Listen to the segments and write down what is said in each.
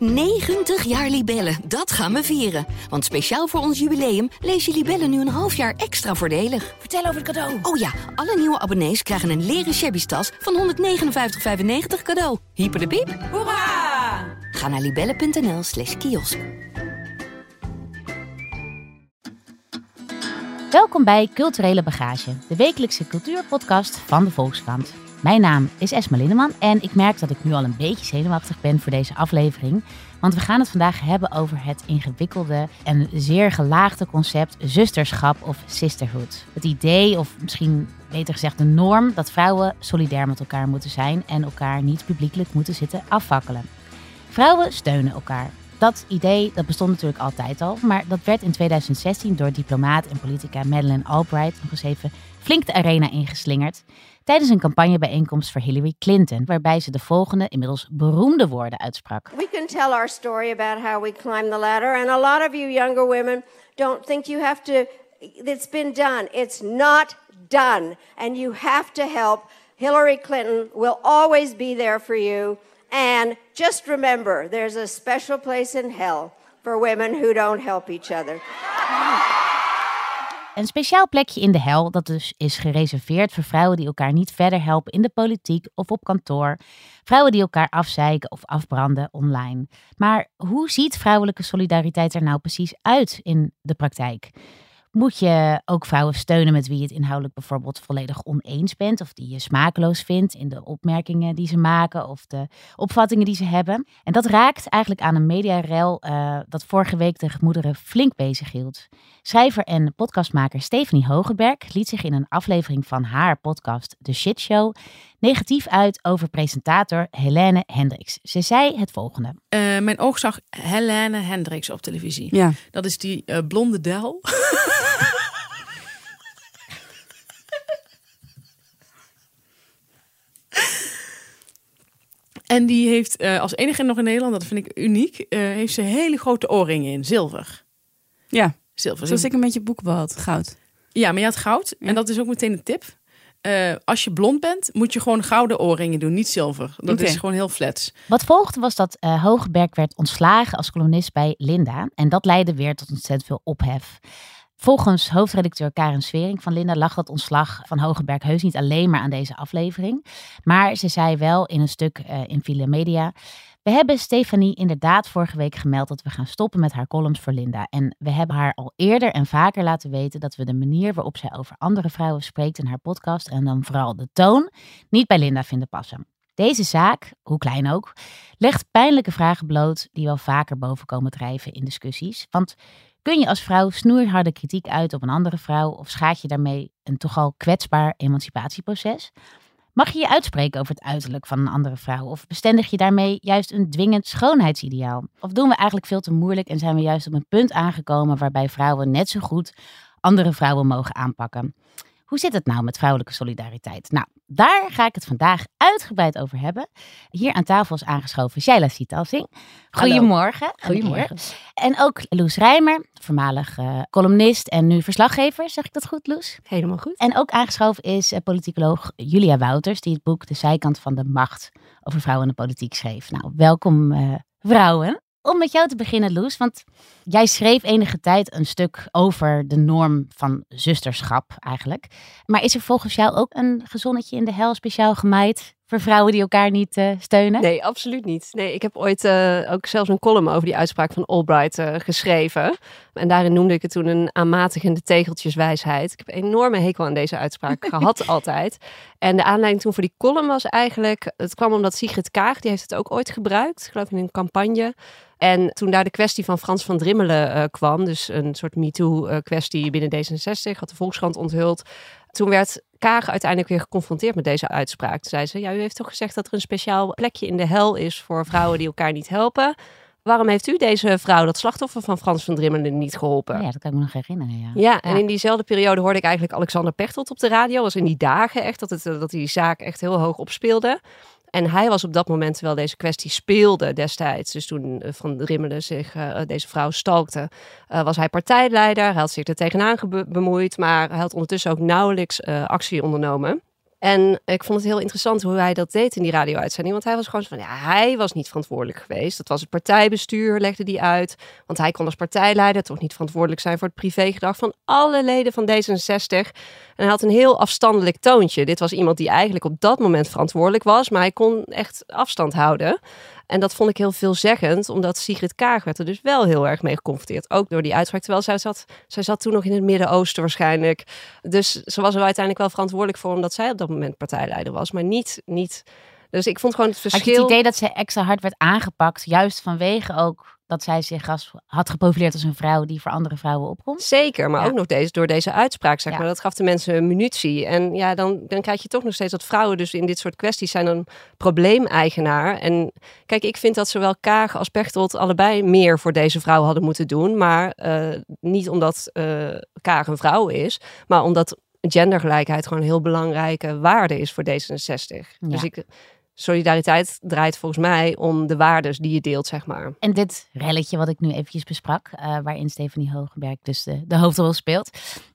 90 jaar Libellen, dat gaan we vieren. Want speciaal voor ons jubileum lees je Libellen nu een half jaar extra voordelig. Vertel over het cadeau. Oh ja, alle nieuwe abonnees krijgen een leren shabby tas van 159,95 cadeau. Hyper de piep. Hoera! Ga naar libellen.nl slash kiosk. Welkom bij Culturele Bagage, de wekelijkse cultuurpodcast van de Volkskrant. Mijn naam is Esma Linneman en ik merk dat ik nu al een beetje zenuwachtig ben voor deze aflevering. Want we gaan het vandaag hebben over het ingewikkelde en zeer gelaagde concept zusterschap of sisterhood. Het idee, of misschien beter gezegd de norm, dat vrouwen solidair met elkaar moeten zijn en elkaar niet publiekelijk moeten zitten afvakkelen. Vrouwen steunen elkaar. Dat idee dat bestond natuurlijk altijd al, maar dat werd in 2016 door diplomaat en politica Madeleine Albright nog eens even flink de arena ingeslingerd tijdens een campagnebijeenkomst voor Hillary Clinton, waarbij ze de volgende inmiddels beroemde woorden uitsprak. We can tell our story about how we climbed the ladder, and a lot of you younger women don't think you have to, it's been done. It's not done. And you have to help. Hillary Clinton will always be there for you. And just remember, there's a special place in hell for women who don't help each other. Een speciaal plekje in de hel dat dus is gereserveerd voor vrouwen die elkaar niet verder helpen in de politiek of op kantoor. Vrouwen die elkaar afzeiken of afbranden online. Maar hoe ziet vrouwelijke solidariteit er nou precies uit in de praktijk? Moet je ook vrouwen steunen met wie je het inhoudelijk bijvoorbeeld volledig oneens bent, of die je smakeloos vindt in de opmerkingen die ze maken of de opvattingen die ze hebben? En dat raakt eigenlijk aan een mediarel uh, dat vorige week de gemoederen flink bezig hield. Schrijver en podcastmaker Stephanie Hogeberg liet zich in een aflevering van haar podcast The Shit Show negatief uit over presentator Helene Hendricks. Ze zei het volgende. Uh, mijn oog zag Helene Hendricks op televisie. Ja. Dat is die uh, blonde del. En die heeft uh, als enige nog in Nederland, dat vind ik uniek, uh, heeft ze hele grote oorringen in, zilver. Ja, zilver. Zoals ik een beetje boek had, goud. Ja, maar je had goud. Ja. En dat is ook meteen een tip. Uh, als je blond bent, moet je gewoon gouden oorringen doen, niet zilver. Dat is gewoon heel flats. Wat volgde was dat uh, Hogeberg werd ontslagen als columnist bij Linda. En dat leidde weer tot ontzettend veel ophef. Volgens hoofdredacteur Karen Swering van Linda lag dat ontslag van Hogeberg heus niet alleen maar aan deze aflevering. Maar ze zei wel in een stuk uh, in Villa Media. We hebben Stefanie inderdaad vorige week gemeld dat we gaan stoppen met haar columns voor Linda. En we hebben haar al eerder en vaker laten weten dat we de manier waarop zij over andere vrouwen spreekt in haar podcast en dan vooral de toon niet bij Linda vinden passen. Deze zaak, hoe klein ook, legt pijnlijke vragen bloot die wel vaker boven komen drijven in discussies. Want kun je als vrouw snoeiharde kritiek uit op een andere vrouw of schaad je daarmee een toch al kwetsbaar emancipatieproces? Mag je je uitspreken over het uiterlijk van een andere vrouw? Of bestendig je daarmee juist een dwingend schoonheidsideaal? Of doen we eigenlijk veel te moeilijk en zijn we juist op een punt aangekomen waarbij vrouwen net zo goed andere vrouwen mogen aanpakken? Hoe zit het nou met vrouwelijke solidariteit? Nou, daar ga ik het vandaag uitgebreid over hebben. Hier aan tafel is aangeschoven Shaila Sitalsing. Goedemorgen. Goedemorgen. En ook Loes Rijmer, voormalig uh, columnist en nu verslaggever. Zeg ik dat goed, Loes? Helemaal goed. En ook aangeschoven is uh, politicoloog Julia Wouters, die het boek De Zijkant van de Macht over vrouwen in de politiek schreef. Nou, welkom uh, vrouwen. Om met jou te beginnen, Loes, want jij schreef enige tijd een stuk over de norm van zusterschap eigenlijk. Maar is er volgens jou ook een gezonnetje in de hel speciaal gemaaid voor vrouwen die elkaar niet uh, steunen? Nee, absoluut niet. Nee, ik heb ooit uh, ook zelfs een column over die uitspraak van Albright uh, geschreven. En daarin noemde ik het toen een aanmatigende tegeltjeswijsheid. Ik heb een enorme hekel aan deze uitspraak gehad altijd. En de aanleiding toen voor die column was eigenlijk... Het kwam omdat Sigrid Kaag, die heeft het ook ooit gebruikt. Ik geloof in een campagne. En toen daar de kwestie van Frans van Drimmelen uh, kwam, dus een soort MeToo-kwestie binnen D66, had de Volkskrant onthuld. Toen werd Kaag uiteindelijk weer geconfronteerd met deze uitspraak. Toen zei ze, ja, u heeft toch gezegd dat er een speciaal plekje in de hel is voor vrouwen die elkaar niet helpen. Waarom heeft u deze vrouw, dat slachtoffer van Frans van Drimmelen, niet geholpen? Ja, dat kan ik me nog herinneren, ja. Ja, en ja. in diezelfde periode hoorde ik eigenlijk Alexander Pechtold op de radio. was in die dagen echt, dat, het, dat die zaak echt heel hoog opspeelde. En hij was op dat moment, terwijl deze kwestie speelde destijds, dus toen Van Rimmelen zich uh, deze vrouw stalkte, was hij partijleider. Hij had zich er tegenaan bemoeid, maar hij had ondertussen ook nauwelijks actie ondernomen. En ik vond het heel interessant hoe hij dat deed in die radio-uitzending. Want hij was gewoon van, ja, hij was niet verantwoordelijk geweest. Dat was het partijbestuur, legde die uit. Want hij kon als partijleider toch niet verantwoordelijk zijn voor het privégedrag van alle leden van D66. En hij had een heel afstandelijk toontje. Dit was iemand die eigenlijk op dat moment verantwoordelijk was, maar hij kon echt afstand houden. En dat vond ik heel veelzeggend, omdat Sigrid Kaag werd er dus wel heel erg mee geconfronteerd. Ook door die uitspraak, terwijl zij zat, zij zat toen nog in het Midden-Oosten waarschijnlijk. Dus ze was er uiteindelijk wel verantwoordelijk voor, omdat zij op dat moment partijleider was. Maar niet, niet dus ik vond gewoon het verschil... Had je het idee dat ze extra hard werd aangepakt, juist vanwege ook dat zij zich als, had geprofileerd als een vrouw die voor andere vrouwen opkomt? Zeker, maar Ja. ook nog deze, door deze uitspraak, zeg Ja. maar. Dat gaf de mensen munitie. En ja, dan, dan krijg je toch nog steeds dat vrouwen dus in dit soort kwesties zijn een probleemeigenaar. En kijk, ik vind dat zowel Kaag als Pechtold allebei meer voor deze vrouw hadden moeten doen. Maar eh, niet omdat eh Kaag een vrouw is, maar omdat gendergelijkheid gewoon een heel belangrijke waarde is voor D66. Dus ik, solidariteit draait volgens mij om de waardes die je deelt, zeg maar. En dit relletje wat ik nu eventjes besprak, eh, waarin Stephanie Hogenberg dus de, de hoofdrol speelt,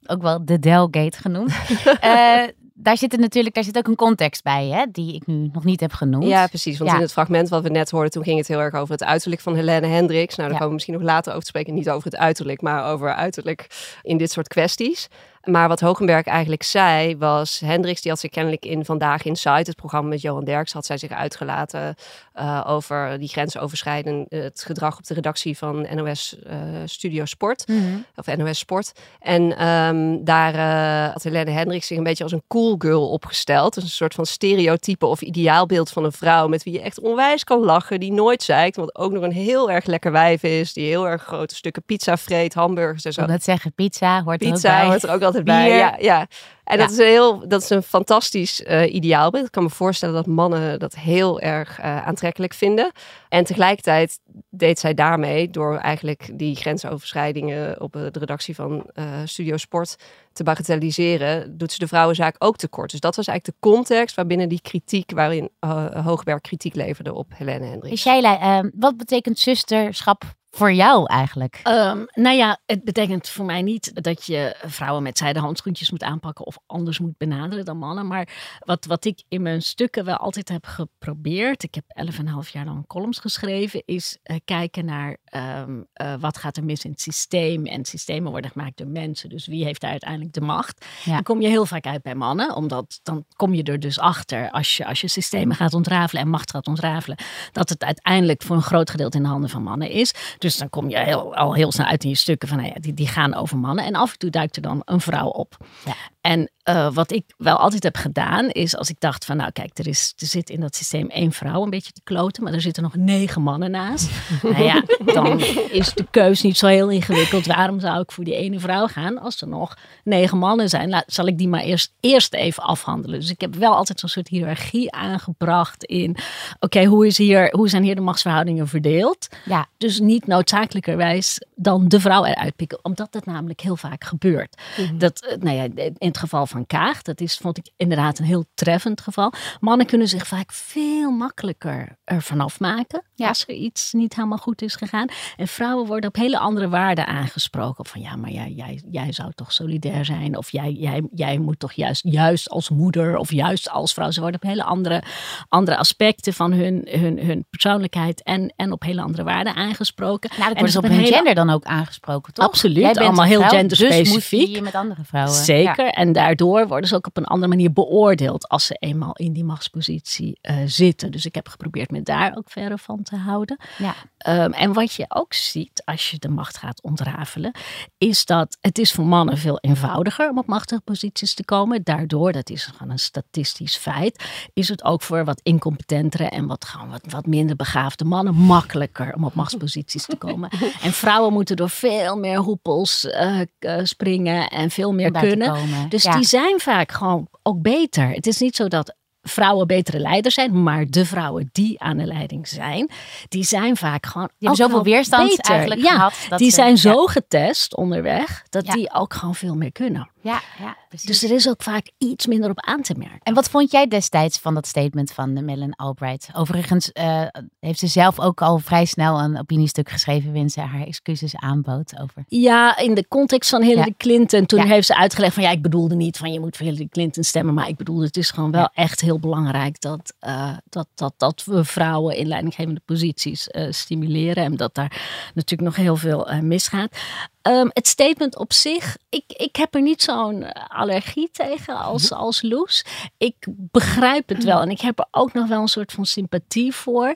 ook wel de Delgate genoemd. Eh, daar zit natuurlijk, daar zit ook een context bij, hè, die ik nu nog niet heb genoemd. Ja, precies. Want Ja. in het fragment wat we net hoorden, toen ging het heel erg over het uiterlijk van Helene Hendricks. Nou, daar Ja. komen we misschien nog later over te spreken. Niet over het uiterlijk, maar over uiterlijk in dit soort kwesties. Maar wat Hogenberg eigenlijk zei, was Hendricks, die had zich kennelijk in Vandaag Inside, het programma met Johan Derks, had zij zich uitgelaten eh, over die grensoverschrijdend het gedrag op de redactie van NOS eh, Studio Sport. Mhm. Of NOS Sport. En ehm, daar eh, had Helene Hendricks zich een beetje als een cool girl opgesteld. Dus een soort van stereotype of ideaalbeeld van een vrouw met wie je echt onwijs kan lachen. Die nooit zeikt, wat ook nog een heel erg lekker wijf is. Die heel erg grote stukken pizza vreet, hamburgers en Ik zo. wil net zeggen, pizza hoort er ook Pizza bij. hoort er ook altijd bij. Bier. Ja, ja. En Ja. dat is een heel, dat is een fantastisch eh, ideaalbeeld. Ik kan me voorstellen dat mannen dat heel erg eh, aantrekkelijk vinden. En tegelijkertijd deed zij daarmee, door eigenlijk die grensoverschrijdingen op eh, de redactie van Studio Sport te bagatelliseren, doet ze de vrouwenzaak ook tekort. Dus dat was eigenlijk de context waarbinnen die kritiek, waarin Hoogberg kritiek leverde op Helene Hendricks. Shaila, eh, wat betekent zusterschap voor jou eigenlijk? Ehm, nou ja, het betekent voor mij niet dat je vrouwen met zijde handschoentjes moet aanpakken of anders moet benaderen dan mannen. Maar wat, wat ik in mijn stukken wel altijd heb geprobeerd, ik heb 11,5 jaar lang columns geschreven, is eh, kijken naar ehm, eh, wat gaat er mis in het systeem. En systemen worden gemaakt door mensen, dus wie heeft daar uiteindelijk de macht? Ja. Dan kom je heel vaak uit bij mannen, omdat dan kom je er dus achter als je, als je systemen gaat ontrafelen en macht gaat ontrafelen, dat het uiteindelijk voor een groot gedeelte in de handen van mannen is. Dus dan kom je al heel snel uit in je stukken van, nou ja, die, die gaan over mannen. En af en toe duikt er dan een vrouw op. En eh, wat ik wel altijd heb gedaan, is als ik dacht van, nou kijk, er, is, er zit in dat systeem één vrouw een beetje te kloten, maar er zitten nog negen mannen naast. nou ja, dan is de keus niet zo heel ingewikkeld. Waarom zou ik voor die ene vrouw gaan als er nog negen mannen zijn? Laat, zal ik die maar eerst, eerst even afhandelen. Dus ik heb wel altijd zo'n soort hiërarchie aangebracht in, oké, hoe is hier, hoe zijn hier de machtsverhoudingen verdeeld? Ja, Dus niet noodzakelijkerwijs dan de vrouw eruit pikken, omdat dat namelijk heel vaak gebeurt. Dat, eh, nou ja, in het geval van Kaag, dat is, vond ik inderdaad een heel treffend geval. Mannen kunnen zich vaak veel makkelijker ervan afmaken Ja. als er iets niet helemaal goed is gegaan. En vrouwen worden op hele andere waarden aangesproken. Van ja, maar jij, jij, jij zou toch solidair zijn? Of jij, jij, jij moet toch juist, juist als moeder of juist als vrouw. Ze worden op hele andere, andere aspecten van hun, hun, hun persoonlijkheid en, en op hele andere waarden aangesproken. nou, dat En wordt dus op hun hele- gender dan ook aangesproken, toch? Absoluut, Jij bent allemaal heel vrouw, genderspecifiek. Dus moet je met andere vrouwen. Zeker. Ja. En daardoor worden ze ook op een andere manier beoordeeld als ze eenmaal in die machtspositie eh, zitten. Dus ik heb geprobeerd me daar ook verre van te houden. Ja. Ehm, en wat je ook ziet als je de macht gaat ontrafelen, is dat het is voor mannen veel eenvoudiger om op machtige posities te komen. Daardoor, dat is gewoon een statistisch feit, is het ook voor wat incompetentere en wat, gewoon wat, wat minder begaafde mannen makkelijker om op machtsposities te komen. en vrouwen moeten door veel meer hoepels eh, eh, springen en veel meer kunnen. Dus Ja. die zijn vaak gewoon ook beter. Het is niet zo dat vrouwen betere leiders zijn, maar de vrouwen die aan de leiding zijn, die zijn vaak gewoon. Die hebben zoveel weerstand beter. eigenlijk ja, gehad. Dat die ze- zijn ja. zo getest onderweg dat die ook gewoon veel meer kunnen. Ja, ja, precies. Dus er is ook vaak iets minder op aan te merken. En wat vond jij destijds van dat statement van Madeleine Albright? Overigens uh, heeft ze zelf ook al vrij snel een opiniestuk geschreven waarin ze haar excuses aanbood over. Ja, in de context van Hillary Clinton. Toen heeft ze uitgelegd van ja, ik bedoelde niet van je moet voor Hillary Clinton stemmen. Maar ik bedoelde het is gewoon wel echt heel belangrijk dat, uh, dat, dat, dat we vrouwen in leidinggevende posities uh, stimuleren. En dat daar natuurlijk nog heel veel misgaat. Um, het statement op zich, ik, ik heb er niet zo'n allergie tegen als, mhm. als Loes. Ik begrijp het wel en ik heb er ook nog wel een soort van sympathie voor.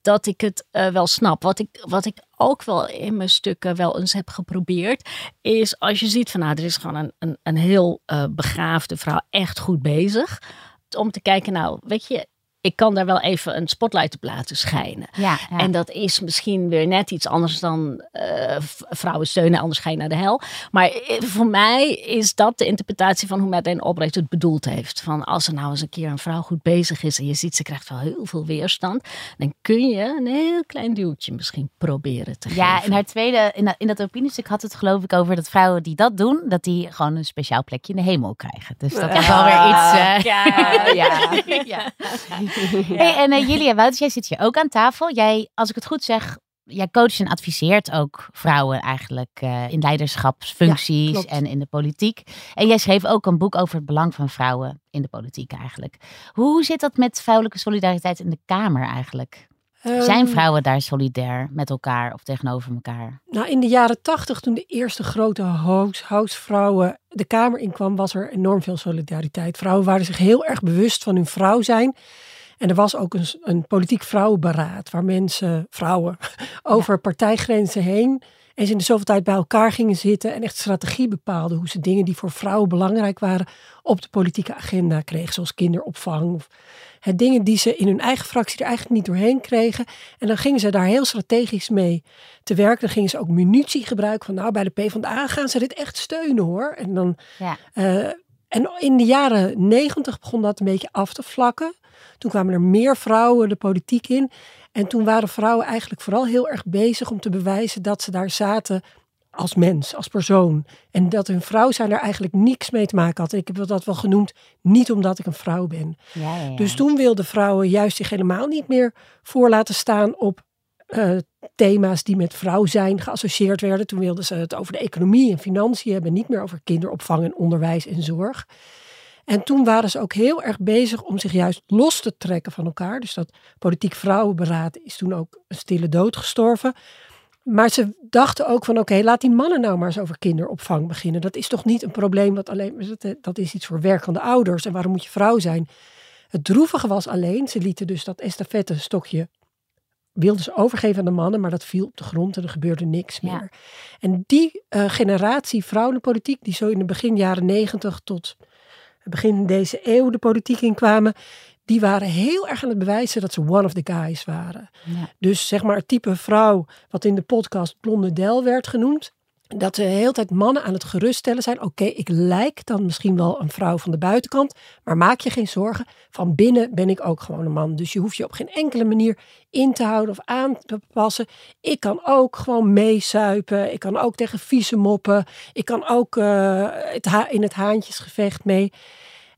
Dat ik het uh, wel snap. Wat ik, wat ik ook wel in mijn stukken wel eens heb geprobeerd, is als je ziet van nou, er is gewoon een, een, een heel uh, begaafde vrouw echt goed bezig. Om te kijken, nou, weet je, ik kan daar wel even een spotlight op laten schijnen. Ja, En dat is misschien weer net iets anders dan uh, vrouwen steunen, anders ga je naar de hel. Maar eh, voor mij is dat de interpretatie van hoe Madeleine Albright het bedoeld heeft. Van als er nou eens een keer een vrouw goed bezig is en je ziet ze krijgt wel heel veel weerstand, dan kun je een heel klein duwtje misschien proberen te geven. Ja, in haar tweede, in dat, in dat opiniestuk had het geloof ik over dat vrouwen die dat doen, dat die gewoon een speciaal plekje in de hemel krijgen. Dus dat is wel weer iets. Uh, ja, ja. ja. Hey, en uh, Julia Wouters, jij zit hier ook aan tafel. Jij, als ik het goed zeg, jij coacht en adviseert ook vrouwen eigenlijk uh, in leiderschapsfuncties en in de politiek. En jij schreef ook een boek over het belang van vrouwen in de politiek eigenlijk. Hoe zit dat met vrouwelijke solidariteit in de Kamer eigenlijk? Zijn ehm, vrouwen daar solidair met elkaar of tegenover elkaar? Nou, in de jaren tachtig, toen de eerste grote huisvrouwen de Kamer inkwam, was er enorm veel solidariteit. Vrouwen waren zich heel erg bewust van hun vrouw zijn. En er was ook een, een politiek vrouwenberaad waar mensen, vrouwen, over partijgrenzen heen eens in de zoveel tijd bij elkaar gingen zitten en echt strategie bepaalden hoe ze dingen die voor vrouwen belangrijk waren op de politieke agenda kregen, zoals kinderopvang of het dingen die ze in hun eigen fractie er eigenlijk niet doorheen kregen. En dan gingen ze daar heel strategisch mee te werken. Dan gingen ze ook munitie gebruiken van nou bij de PvdA gaan ze dit echt steunen hoor. En dan ja. Uh, en in de jaren negentig begon dat een beetje af te vlakken. Toen kwamen er meer vrouwen de politiek in. En toen waren vrouwen eigenlijk vooral heel erg bezig om te bewijzen dat ze daar zaten als mens, als persoon. En dat hun vrouw zijn er eigenlijk niks mee te maken had. Ik heb dat wel genoemd, niet omdat ik een vrouw ben. Ja, ja, Dus toen wilden vrouwen juist zich helemaal niet meer voor laten staan op uh, thema's die met vrouw zijn geassocieerd werden. Toen wilden ze het over de economie en financiën hebben, niet meer over kinderopvang en onderwijs en zorg. En toen waren ze ook heel erg bezig om zich juist los te trekken van elkaar. Dus dat politiek vrouwenberaad is toen ook een stille dood gestorven. Maar ze dachten ook van oké, laat die mannen nou maar eens over kinderopvang beginnen. Dat is toch niet een probleem wat alleen, dat is iets voor werkende ouders. En waarom moet je vrouw zijn? Het droevige was alleen, ze lieten dus dat estafette stokje wilden ze overgeven aan de mannen, maar dat viel op de grond en er gebeurde niks meer. En die uh, generatie vrouwenpolitiek, die zo in de begin jaren negentig tot begin deze eeuw de politiek inkwamen, die waren heel erg aan het bewijzen dat ze one of the guys waren. Dus zeg maar het type vrouw wat in de podcast Blonde Del werd genoemd, dat de hele tijd mannen aan het geruststellen zijn. Oké, ik lijk dan misschien wel een vrouw van de buitenkant, maar maak je geen zorgen. Van binnen ben ik ook gewoon een man. Dus je hoeft je op geen enkele manier in te houden of aan te passen. Ik kan ook gewoon meesuipen. Ik kan ook tegen vieze moppen. Ik kan ook uh, het in het haantjesgevecht mee.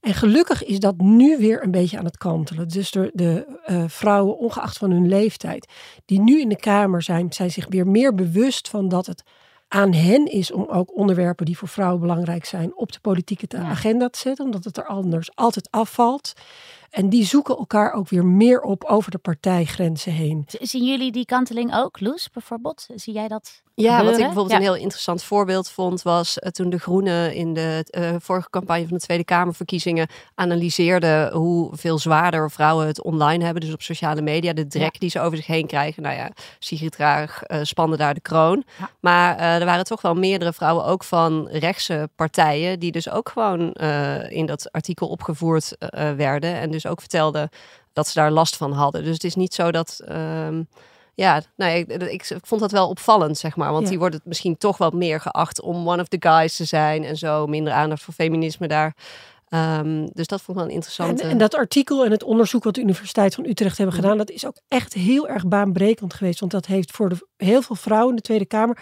En gelukkig is dat nu weer een beetje aan het kantelen. Dus de, de uh, vrouwen, ongeacht van hun leeftijd, die nu in de Kamer zijn, zijn zich weer meer bewust van dat het aan hen is om ook onderwerpen die voor vrouwen belangrijk zijn op de politieke agenda te zetten, omdat het er anders altijd afvalt. En die zoeken elkaar ook weer meer op over de partijgrenzen heen. Zien jullie die kanteling ook, Loes, bijvoorbeeld? Zie jij dat? Ja, wat ik bijvoorbeeld een heel interessant voorbeeld vond, was uh, toen de Groenen in de uh, vorige campagne van de Tweede Kamerverkiezingen analyseerden hoeveel zwaarder vrouwen het online hebben, dus op sociale media, de drek die ze over zich heen krijgen. Nou ja, Sigrid Raag uh, spande daar de kroon. Maar er waren toch wel meerdere vrouwen, ook van rechtse partijen, die dus ook gewoon in dat artikel opgevoerd werden en dus ook vertelden dat ze daar last van hadden. Dus het is niet zo dat... Ehm, ja, nou, ik, ik, vond dat wel opvallend, zeg maar. Want die wordt het misschien toch wat meer geacht om one of the guys te zijn en zo. Minder aandacht voor feminisme daar. Um, dus dat vond ik wel een interessante... En, en, dat artikel en het onderzoek wat de Universiteit van Utrecht hebben gedaan... dat is ook echt heel erg baanbrekend geweest. Want dat heeft voor de, heel veel vrouwen in de Tweede Kamer...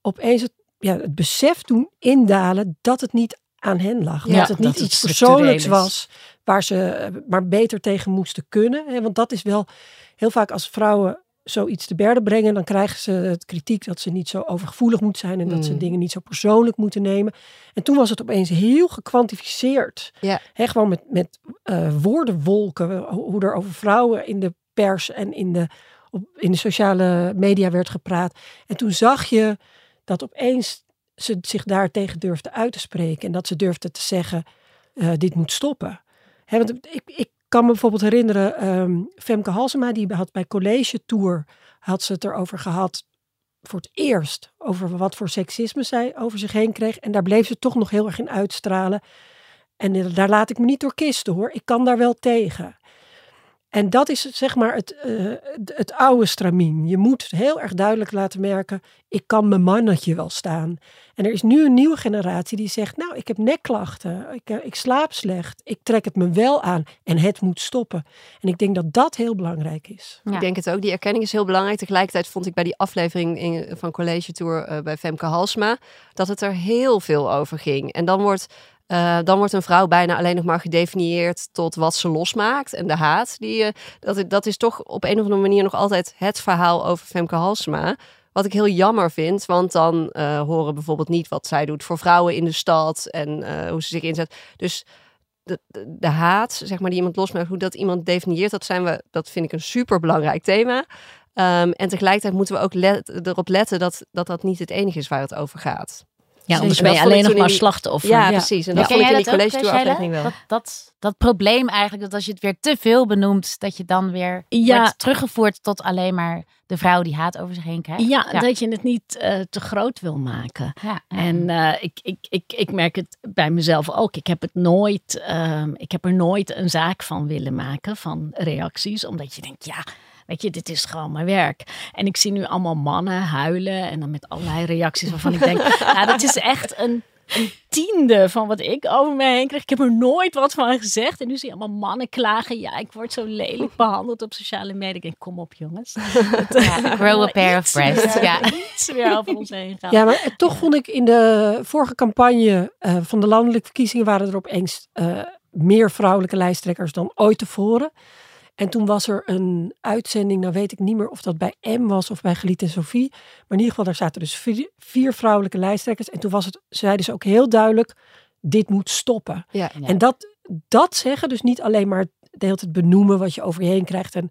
opeens het, ja, het besef doen indalen dat het niet aan hen lag. Ja, dat het niet dat iets persoonlijks is. was waar ze eh, maar beter tegen moesten kunnen. Hè? Want dat is wel heel vaak als vrouwen zoiets te berden brengen, dan krijgen ze het kritiek dat ze niet zo overgevoelig moeten zijn en dat ze Mm. dingen niet zo persoonlijk moeten nemen. En toen was het opeens heel gekwantificeerd. Ja. Hè, gewoon met, met eh, woordenwolken, ho- hoe er over vrouwen in de pers en in de, op, in de sociale media werd gepraat. En toen zag je dat opeens ze zich daar tegen durfde uit te spreken. En dat ze durfde te zeggen, eh, dit moet stoppen. Want ik, ik kan me bijvoorbeeld herinneren, ehm, Femke Halsema, die had bij College Tour, had ze het erover gehad, voor het eerst, over wat voor seksisme zij over zich heen kreeg. En daar bleef ze toch nog heel erg in uitstralen. En daar laat ik me niet door kisten hoor. Ik kan daar wel tegen. En dat is zeg maar het, eh, het, het oude stramien. Je moet heel erg duidelijk laten merken, ik kan mijn mannetje wel staan. En er is nu een nieuwe generatie die zegt, nou, ik heb nekklachten, ik, eh, ik slaap slecht, ik trek het me wel aan en het moet stoppen. En ik denk dat dat heel belangrijk is. Ja. Ik denk het ook. Die erkenning is heel belangrijk. Tegelijkertijd vond ik bij die aflevering in- van College Tour eh, bij Femke Halsma dat het er heel veel over ging. En dan wordt, eh, dan wordt een vrouw bijna alleen nog maar gedefinieerd tot wat ze losmaakt en de haat. Die, eh, dat, dat is toch op een of andere manier nog altijd het verhaal over Femke Halsma. Wat ik heel jammer vind, want dan eh, horen bijvoorbeeld niet wat zij doet voor vrouwen in de stad en hoe ze zich inzet. Dus de, de, haat, zeg maar, die iemand losmaakt, hoe dat iemand definieert, dat, zijn we, dat vind ik een super belangrijk thema. Ehm, en tegelijkertijd moeten we ook erop letten dat, dat dat niet het enige is waar het over gaat. Ja, Zeker. anders En ben je alleen nog maar slachtoffer. Ja, Ja. precies. En Ja, dat ken vond ik jij in die college tour wel. Dat, dat, dat probleem eigenlijk, dat als je het weer te veel benoemt, dat je dan weer Ja. wordt teruggevoerd tot alleen maar de vrouw die haat over zich heen krijgt. Ja, Ja. dat je het niet eh, te groot wil maken. Ja, ja. En eh, ik, ik, ik, ik merk het bij mezelf ook. Ik heb het nooit, ehm, ik heb er nooit een zaak van willen maken van reacties, omdat je denkt, ja, weet je, dit is gewoon mijn werk. En ik zie nu allemaal mannen huilen en dan met allerlei reacties waarvan ik denk, ja, dat is echt een, een tiende van wat ik over me heen kreeg. Ik heb er nooit wat van gezegd. En nu zie je allemaal mannen klagen. Ja, ik word zo lelijk behandeld op sociale media. Ik denk, kom op jongens. Ja, grow a pair of breasts. Ja. Iets meer over ons heen gaan. Ja, maar toch vond ik in de vorige campagne eh, van de landelijke verkiezingen waren er opeens eh, meer vrouwelijke lijsttrekkers dan ooit tevoren. En toen was er een uitzending, nou weet ik niet meer of dat bij M was of bij Geliet en Sophie. Maar in ieder geval, daar zaten dus vier, vier vrouwelijke lijsttrekkers. En toen was het, zeiden ze ook heel duidelijk, dit moet stoppen. Ja. Ja. En dat, dat zeggen, dus niet alleen maar de hele tijd benoemen wat je over je heen krijgt en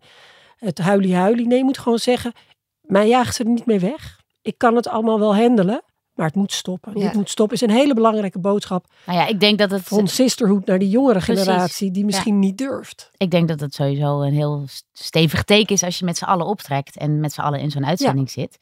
het huilie-huilie. Nee, je moet gewoon zeggen, mij jaagt ze er niet mee weg. Ik kan het allemaal wel handelen, maar het moet stoppen. Ja. Dit moet stoppen is een hele belangrijke boodschap Nou ja, ik denk dat het, van sisterhood naar die jongere Precies. generatie die misschien niet durft. ik denk dat het sowieso een heel stevig teken is als je met z'n allen optrekt en met z'n allen in zo'n uitzending zit.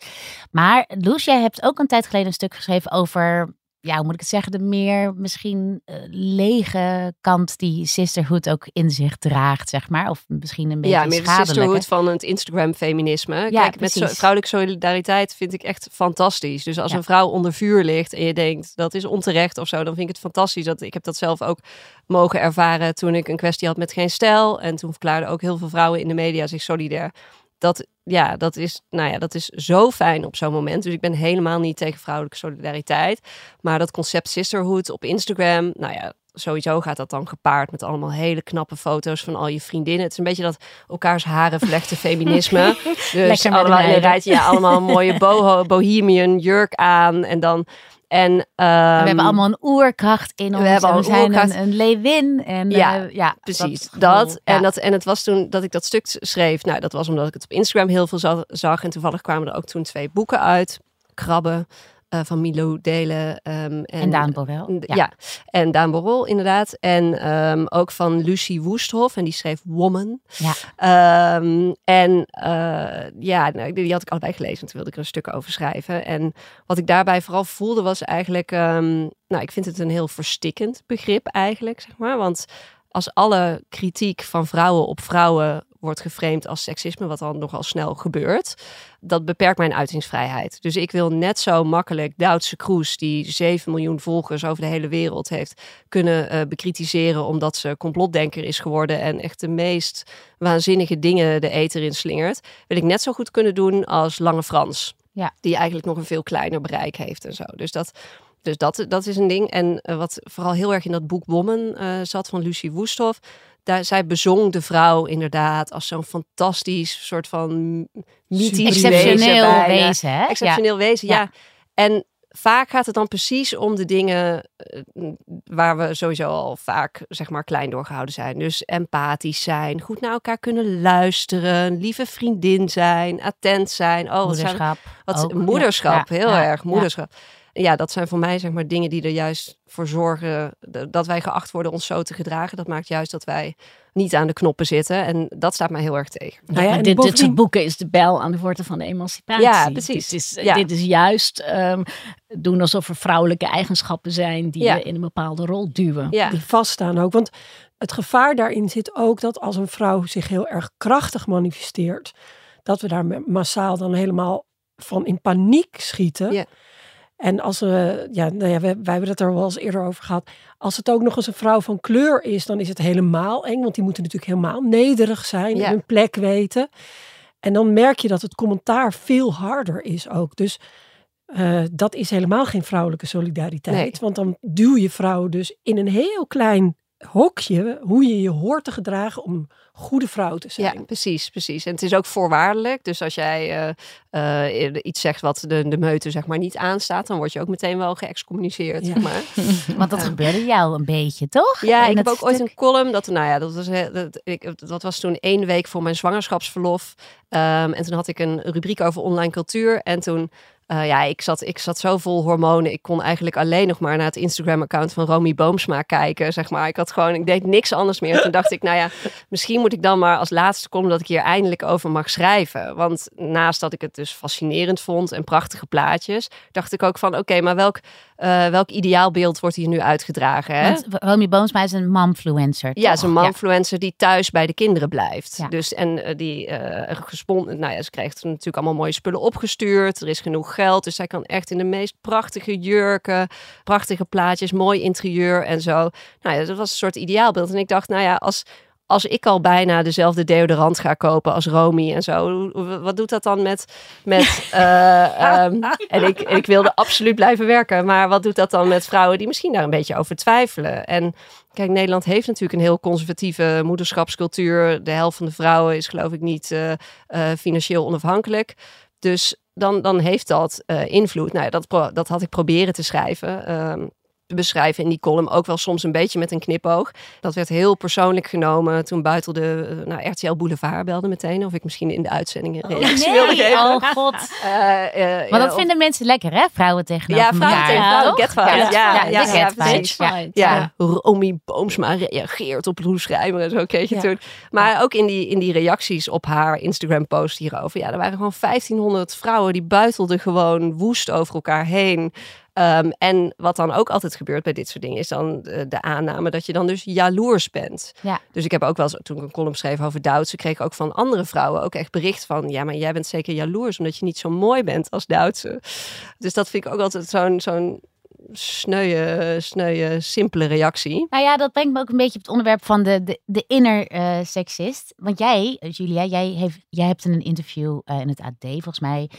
Maar Loes, jij hebt ook een tijd geleden een stuk geschreven over, ja, hoe moet ik het zeggen, de meer misschien eh, lege kant die sisterhood ook in zich draagt, zeg maar. Of misschien een beetje Ja, meer de sisterhood van het Instagram-feminisme. Ja, Kijk, met zo- vrouwelijke solidariteit vind ik echt fantastisch. Dus als Ja. een vrouw onder vuur ligt en je denkt dat is onterecht of zo, dan vind ik het fantastisch. Dat, ik heb dat zelf ook mogen ervaren toen ik een kwestie had met geen stijl. En toen verklaarden ook heel veel vrouwen in de media zich solidair. Dat, ja, dat, is, nou ja, dat is zo fijn op zo'n moment. Dus ik ben helemaal niet tegen vrouwelijke solidariteit. Maar dat concept sisterhood op Instagram, nou ja, sowieso gaat dat dan gepaard met allemaal hele knappe foto's van al je vriendinnen. Het is een beetje dat elkaars haren vlechten feminisme. Dus allemaal rijtje, ja, allemaal een mooie boho, bohemian jurk aan. En dan... En, we ehm, hebben allemaal een oerkracht in ons. we hebben en al een zijn oerkracht. een, een leeuwin. En, Ja, eh, ja Precies, dat. ja. En, dat en het was toen dat ik dat stuk schreef. Nou, dat was omdat ik het op Instagram heel veel za- zag. En toevallig kwamen er ook toen twee boeken uit. Krabben eh, van Milo Delen. ehm, en, En Daan Borrell. Ja. en Daan Borrell inderdaad. En ehm, ook van Lucie Woesthof. En die schreef Woman. Ja. Ehm, en eh, ja, nou, die had ik allebei gelezen. En toen wilde ik er een stuk over schrijven. En wat ik daarbij vooral voelde was eigenlijk... nou, ik vind het een heel verstikkend begrip eigenlijk, zeg maar. Want als alle kritiek van vrouwen op vrouwen wordt geframed als seksisme, wat dan nogal snel gebeurt, dat beperkt mijn uitingsvrijheid. Dus ik wil net zo makkelijk Duitse Kroes, die 7 miljoen volgers over de hele wereld heeft, kunnen eh, bekritiseren omdat ze complotdenker is geworden en echt de meest waanzinnige dingen de eter in slingert. Wil ik net zo goed kunnen doen als Lange Frans. Ja. Die eigenlijk nog een veel kleiner bereik heeft en zo. Dus dat, Dus dat, dat is een ding. En eh, wat vooral heel erg in dat boek Woman eh, zat van Lucie Woesthoff. Daar, zij bezong de vrouw inderdaad als zo'n fantastisch soort van mythisch Exceptioneel wezen. bijna. wezen, hè? Exceptioneel wezen, ja. Ja. En vaak gaat het dan precies om de dingen eh, waar we sowieso al vaak zeg maar klein doorgehouden zijn. Dus empathisch zijn, goed naar elkaar kunnen luisteren, lieve vriendin zijn, attent zijn. Oh, wat zijn Moederschap. wat moederschap, Ja, heel ja, erg ja. moederschap. Ja. dat zijn voor mij zeg maar dingen die er juist voor zorgen dat wij geacht worden ons zo te gedragen. Dat maakt juist dat wij niet aan de knoppen zitten en dat staat mij heel erg tegen. Nou ja, en dit, dit soort boeken is de bel aan de wortel van de emancipatie. Ja, precies. Dit is, Ja. dit is juist ehm, doen alsof er vrouwelijke eigenschappen zijn die Ja. je in een bepaalde rol duwen. Ja, die vaststaan ook. Want het gevaar daarin zit ook dat als een vrouw zich heel erg krachtig manifesteert, dat we daar massaal dan helemaal van in paniek schieten. En als we, ja, nou ja, wij hebben het er wel eens eerder over gehad. Als het ook nog eens een vrouw van kleur is, dan is het helemaal eng. Want die moeten natuurlijk helemaal nederig zijn Ja. hun plek weten. En dan merk je dat het commentaar veel harder is ook. Dus eh, dat is helemaal geen vrouwelijke solidariteit. Nee. Want dan duw je vrouwen dus in een heel klein hokje hoe je je hoort te gedragen om een goede vrouw te zijn. ja, precies, precies. En het is ook voorwaardelijk. Dus als jij eh, eh, iets zegt wat de, de meute zeg maar niet aanstaat, dan word je ook meteen wel geëxcommuniceerd. Ja. Zeg maar. Want dat gebeurde jou een beetje, toch? Ja, In ik heb ook ooit een column. Dat, nou ja, dat was, dat, ik, dat was toen één week voor mijn zwangerschapsverlof. Ehm, en toen had ik een rubriek over online cultuur. En toen, eh, ja, ik zat, ik zat zo vol hormonen. Ik kon eigenlijk alleen nog maar naar het Instagram-account van Romy Boomsma kijken. Zeg maar. Ik had gewoon, ik deed niks anders meer. Toen dacht ik, nou ja, misschien moet ik dan maar als laatste column dat ik hier eindelijk over mag schrijven. Want naast dat ik het dus fascinerend vond en prachtige plaatjes, dacht ik ook van, oké, maar welk, eh, welk ideaalbeeld wordt hier nu uitgedragen? Hè? Want Romy Boomsma is een momfluencer, Ja, toch? zo'n manfluencer die thuis bij de kinderen blijft. Ja. Dus en eh, die gespon, nou ja, ze krijgt natuurlijk allemaal mooie spullen opgestuurd. Er is genoeg geld, dus zij kan echt in de meest prachtige jurken, prachtige plaatjes, mooi interieur en zo. Nou ja, dat was een soort ideaalbeeld. En ik dacht, nou ja, als als ik al bijna dezelfde deodorant ga kopen als Romy en zo, wat doet dat dan met. met eh, ehm, en ik, ik wilde absoluut blijven werken, maar wat doet dat dan met vrouwen die misschien daar een beetje over twijfelen? En kijk, Nederland heeft natuurlijk een heel conservatieve moederschapscultuur. De helft van de vrouwen is, geloof ik, niet eh, eh, financieel onafhankelijk. Dus dan, dan heeft dat invloed. Nou ja, dat, dat had ik proberen te schrijven. ehm, beschrijven in die column. Ook wel soms een beetje met een knipoog. Dat werd heel persoonlijk genomen. Toen buitelde eh, nou, RTL Boulevard belde meteen. Of ik misschien in de uitzending een reactie wilde Nee, geven. oh god. Eh, eh, Maar dat of- vinden mensen lekker, hè? Vrouwen tegenover Ja, vrouwen elkaar. tegen Ja, vrouwen. Get. Ja, ja, ja, precies. ja. Ja, Romy Boomsma reageert op Loes Schrijver en zo kreeg je Ja. toen. Maar ook in die, in die reacties op haar Instagram-post hierover. Ja, er waren gewoon 1500 vrouwen die buitelden gewoon woest over elkaar heen. Ehm, en wat dan ook altijd gebeurt bij dit soort dingen, is dan de, de aanname dat je dan dus jaloers bent. Ja. Dus ik heb ook wel eens, toen ik een column schreef over Duitse, kreeg ik ook van andere vrouwen ook echt bericht van, ja, maar jij bent zeker jaloers omdat je niet zo mooi bent als Duitse. Dus dat vind ik ook altijd zo'n zo'n sneuwe, sneuwe, simpele reactie. Nou ja, dat brengt me ook een beetje op het onderwerp van de, de, de inner eh, sexist. Want jij, eh, Julia, jij, heeft, jij hebt in een interview eh, in het AD volgens mij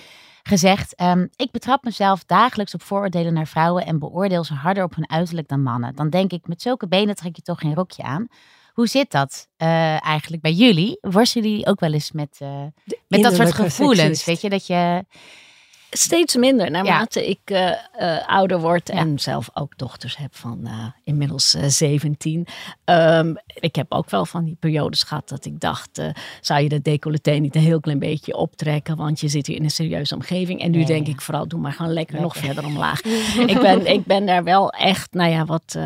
gezegd... ehm, ik betrap mezelf dagelijks op vooroordelen naar vrouwen... en beoordeel ze harder op hun uiterlijk dan mannen. Dan denk ik, met zulke benen trek je toch geen rokje aan. Hoe zit dat eh, eigenlijk bij jullie? Worstelen jullie ook wel eens met, eh, met dat soort gevoelens? seksist. Weet je, dat je... Steeds minder naarmate ik eh, eh, ouder word en zelf ook dochters heb van eh, inmiddels eh, 17. Ehm, ik heb ook wel van die periodes gehad dat ik dacht, zou je dat decolleté niet een heel klein beetje optrekken, want je zit hier in een serieuze omgeving. En nu denk ja. ik vooral, doe maar gewoon lekker, nog verder omlaag. ik, ben, ik ben daar wel echt, nou ja, wat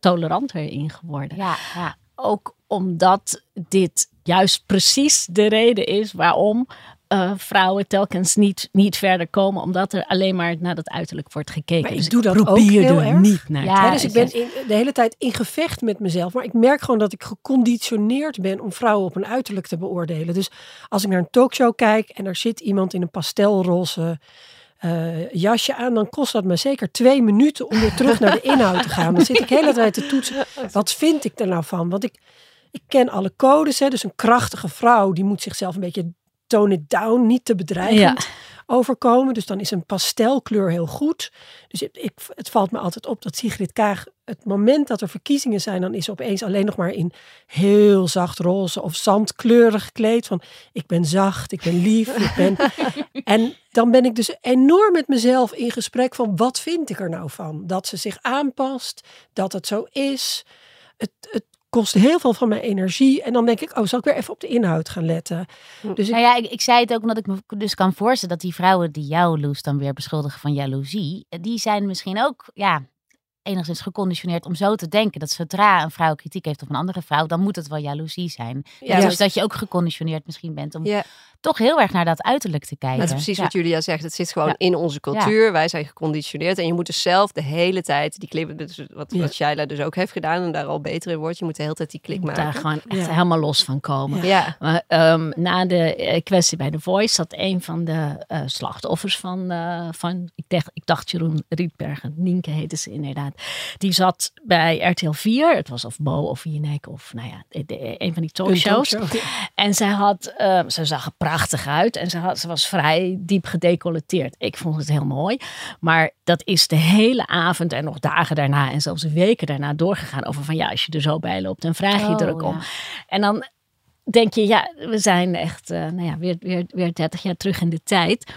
toleranter in geworden. Ja, ja. Ook omdat dit juist precies de reden is waarom eh, vrouwen telkens niet, niet verder komen. Omdat er alleen maar naar dat uiterlijk wordt gekeken. Maar ik Dus doe dat ook probeer heel erg. niet naar Ja, dus ik ben in, de hele tijd in gevecht met mezelf. Maar ik merk gewoon dat ik geconditioneerd ben om vrouwen op hun uiterlijk te beoordelen. Dus als ik naar een talkshow kijk en er zit iemand in een pastelroze eh, jasje aan, dan kost dat me zeker twee minuten om weer terug naar de inhoud te gaan. Dan zit ik de hele tijd te toetsen. Wat vind ik er nou van? Want ik, ik ken alle codes. Hè. Dus een krachtige vrouw die moet zichzelf een beetje tone it down, niet te bedreigend. overkomen. Dus dan is een pastelkleur heel goed. Dus ik, het valt me altijd op dat Sigrid Kaag, het moment dat er verkiezingen zijn, dan is ze opeens alleen nog maar in heel zacht roze of zandkleurig gekleed. Van ik ben zacht, ik ben lief, ik ben. en dan ben ik dus enorm met mezelf in gesprek van wat vind ik er nou van? Dat ze zich aanpast, dat het zo is. Het, het kost heel veel van mijn energie. En dan denk ik, oh, zal ik weer even op de inhoud gaan letten. Dus ik, Nou ja, ik, ik zei het ook omdat ik me dus kan voorstellen dat die vrouwen die jou, Loes, dan weer beschuldigen van jaloezie, die zijn misschien ook, ja, enigszins geconditioneerd om zo te denken dat zodra een vrouw kritiek heeft op een andere vrouw, dan moet het wel jaloezie zijn. Ja, dus dat je ook geconditioneerd misschien bent om Ja. Toch heel erg naar dat uiterlijk te kijken. Dat is precies Ja. wat Julia zegt. Het zit gewoon Ja. in onze cultuur. Wij zijn geconditioneerd. En je moet dus zelf de hele tijd die klik... dus Wat, Ja. wat Shaila dus ook heeft gedaan en daar al beter in wordt. Je moet de hele tijd die klik maken. daar gewoon echt Ja. helemaal los van komen. Ja. Maar ehm, na de eh, kwestie bij The Voice zat een van de eh, slachtoffers van, eh, van ik, dacht, ik dacht Jeroen Rietbergen, Nienke heette ze inderdaad. Die zat bij RTL 4, het was of Bo of Jinek of nou ja, de- de- een van die talkshows. talkshow. En zij had, eh, ze zag er prachtig uit en ze, had, ze was vrij diep gedecolleteerd. Ik vond het heel mooi. Maar dat is de hele avond en nog dagen daarna en zelfs weken daarna doorgegaan over van ja, als je er zo bij loopt, dan vraag je Oh, er ook om. En dan denk je, ja, we zijn echt eh, nou ja, weer, weer, weer 30 jaar terug in de tijd.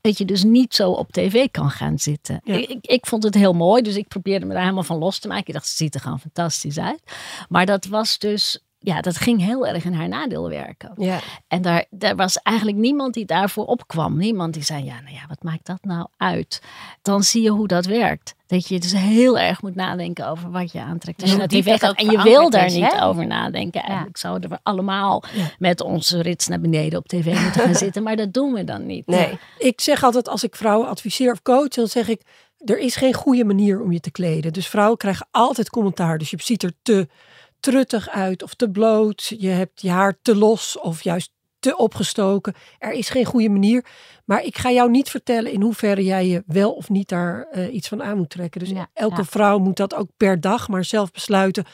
Dat je dus niet zo op tv kan gaan zitten. Ja. Ik, ik, ik vond het heel mooi, dus ik probeerde me daar helemaal van los te maken. Ik dacht, ze ziet er gewoon fantastisch uit. Maar dat was dus, ja, dat ging heel erg in haar nadeel werken. Ja. En daar, daar was eigenlijk niemand die daarvoor opkwam. Niemand die zei, ja, nou ja, wat maakt dat nou uit? Dan zie je hoe dat werkt. Dat je dus heel erg moet nadenken over wat je aantrekt. Je En gaat ook en je wil daar is, niet hè? over nadenken. Eigenlijk zouden we allemaal met onze rits naar beneden op tv moeten gaan zitten. Maar dat doen we dan niet. Nee. Ik zeg altijd als ik vrouwen adviseer of coach, dan zeg ik, er is geen goede manier om je te kleden. Dus vrouwen krijgen altijd commentaar. Dus je ziet er te truttig uit of te bloot. Je hebt je haar te los of juist te opgestoken. Er is geen goede manier. Maar ik ga jou niet vertellen in hoeverre jij je wel of niet daar eh, iets van aan moet trekken. Dus Ja, elke ja. vrouw moet dat ook per dag maar zelf besluiten.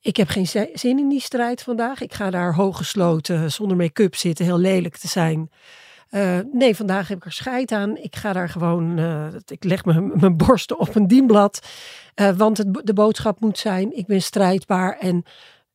Ik heb geen zi- zin in die strijd vandaag. Ik ga daar hooggesloten zonder make-up zitten, heel lelijk te zijn. Eh, nee, vandaag heb ik er scheid aan. Ik ga daar gewoon, eh, ik leg mijn, borsten op een dienblad. Eh, want het, de boodschap moet zijn, ik ben strijdbaar en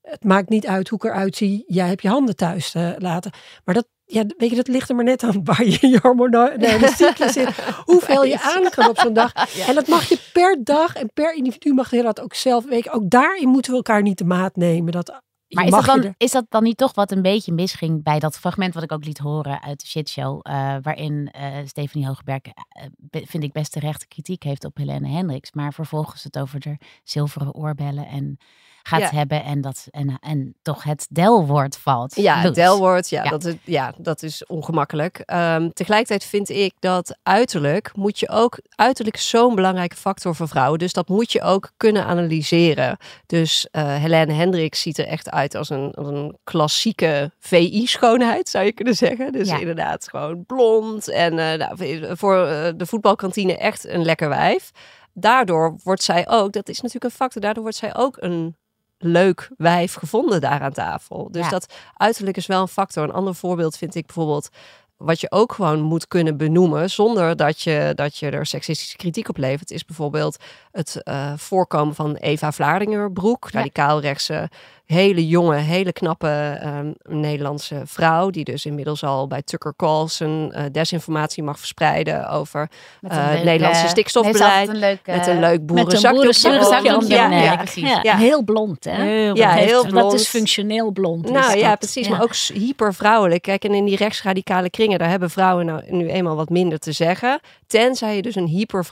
het maakt niet uit hoe ik eruit zie. Jij hebt je handen thuis laten. Maar dat, ja, weet je, dat ligt er maar net aan waar je je hormonale cyclus zit. Hoeveel je aan kan op zo'n dag. En dat mag je per dag en per individu mag je dat ook zelf weten. Ook daarin moeten we elkaar niet de maat nemen. Dat, Maar is dat, dan, er- is dat dan niet toch wat een beetje misging bij dat fragment wat ik ook liet horen uit de shitshow, eh waarin eh Stephanie Hogeberg, eh, be- vind ik best terecht kritiek heeft op Helene Hendricks, maar vervolgens het over de zilveren oorbellen en gaat Ja. hebben en, dat, en, en toch het delwoord valt. Ja, het delwoord, ja, Ja. Dat, is, ja, dat is ongemakkelijk. Ehm, tegelijkertijd vind ik dat uiterlijk moet je ook, uiterlijk zo'n belangrijke factor voor vrouwen. Dus dat moet je ook kunnen analyseren. Dus eh Helene Hendricks ziet er echt uit als een, als een klassieke VI-schoonheid, zou je kunnen zeggen. Dus Ja. inderdaad gewoon blond en eh, nou, voor eh, de voetbalkantine echt een lekker wijf. Daardoor wordt zij ook, dat is natuurlijk een factor, daardoor wordt zij ook een leuk wijf gevonden daar aan tafel. Dus Ja. dat uiterlijk is wel een factor. Een ander voorbeeld vind ik bijvoorbeeld wat je ook gewoon moet kunnen benoemen zonder dat je, dat je er seksistische kritiek op levert, is bijvoorbeeld het eh, voorkomen van Eva Vlaardingerbroek, Ja. radicaalrechtse, hele jonge, hele knappe ehm, Nederlandse vrouw, die dus inmiddels al bij Tucker Carlson eh, desinformatie mag verspreiden over eh, een het Nederlandse stikstofbeleid. een leuke, met een leuk om ja, ja. precies. Ja, Ja. heel blond, hè? Heel Ja, blond. heel Dat blond. is functioneel blond. Nou ja, dat. precies. Ja. Maar ook hyper vrouwelijk. Kijk, en in die rechtsradicale kringen, daar hebben vrouwen nou nu eenmaal wat minder te zeggen. Tenzij je dus een hyper